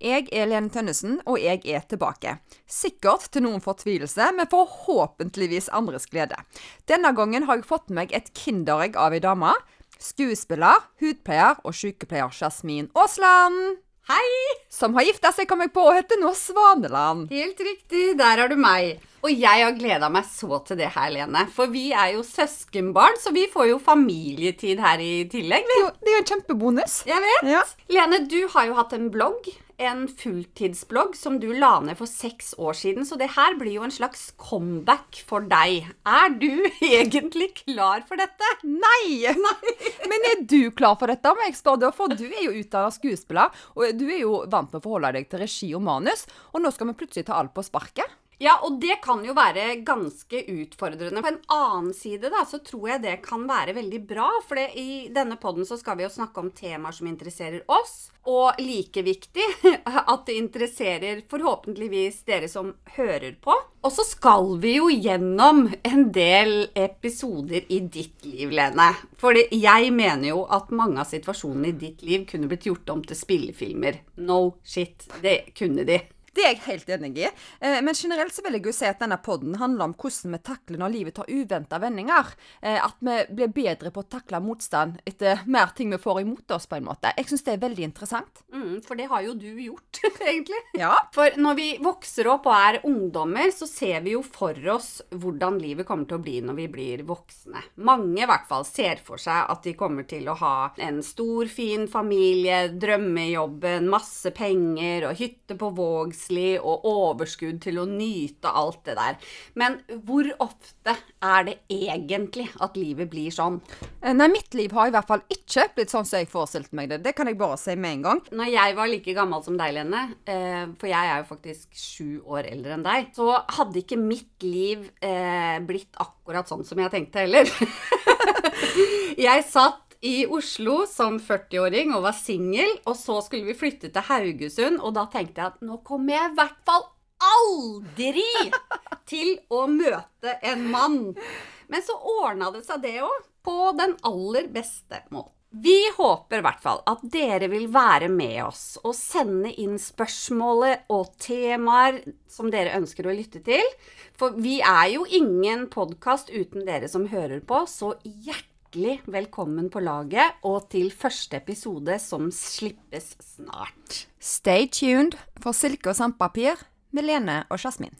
Jeg er Lene Tønnesen, og jeg er tilbake. Sikkert til noen fortvilelse, men forhåpentligvis andres glede. Denne gangen har jeg fått meg et kinderegg av ei dame. Skuespiller, hudpleier og sykepleier Jasmin Aasland. Hei! Som har gifta seg, kom jeg på, og heter nå Svaneland. Helt riktig, der er du meg. Og jeg har gleda meg så til det her, Lene. For vi er jo søskenbarn, så vi får jo familietid her i tillegg. Det er jo, det er jo en kjempebonus. Jeg vet. Ja. Lene, du har jo hatt en blogg. En fulltidsblogg som du la ned for seks år siden, så det her blir jo en slags comeback for deg. Er du egentlig klar for dette? Nei! Men er du klar for dette, må jeg spørre for du er jo utdanna skuespiller, og du er jo vant med å forholde deg til regi og manus, og nå skal vi plutselig ta alt på sparket? Ja, og det kan jo være ganske utfordrende. På en annen side da, så tror jeg det kan være veldig bra. For i denne podden så skal vi jo snakke om temaer som interesserer oss. Og like viktig at det interesserer forhåpentligvis dere som hører på. Og så skal vi jo gjennom en del episoder i ditt liv, Lene. For jeg mener jo at mange av situasjonene i ditt liv kunne blitt gjort om til spillefilmer. No shit. Det kunne de. Det er jeg helt enig i. Eh, Men generelt så vil jeg jo si at denne podden handler om hvordan vi takler når livet tar uventa vendinger. Eh, At vi blir bedre på å takle motstand etter mer ting vi får imot oss, på en måte. Jeg syns det er veldig interessant. Mm, for det har jo du gjort, egentlig. Ja. For når vi vokser opp og er ungdommer, så ser vi jo for oss hvordan livet kommer til å bli når vi blir voksne. Mange i hvert fall ser for seg at de kommer til å ha en stor, fin familie, drømmejobben, masse penger og hytte på Vågsli og overskudd til å nyte alt det der. Men hvor ofte er det egentlig at livet blir sånn? Eh, Nei, mitt liv har i hvert fall ikke blitt sånn som jeg forestilte meg det. Det kan jeg bare si med en gang. Når jeg var like gammel som deg, Lene, eh, for jeg er jo faktisk sju år eldre enn deg, så hadde ikke mitt liv eh, blitt akkurat sånn som jeg tenkte heller. jeg satt i Oslo som 40-åring og var singel, og så skulle vi flytte til Haugesund, og da tenkte jeg at nå kommer jeg i hvert fall aldri til å møte en mann. Men så ordna det seg det òg, på den aller beste måten. Vi håper i hvert fall at dere vil være med oss og sende inn spørsmålet og temaer som dere ønsker å lytte til. For vi er jo ingen podkast uten dere som hører på, så hjertelig velkommen på laget og til første episode som slippes snart. Stay tuned for Silke og sandpapir med Lene og Jasmin.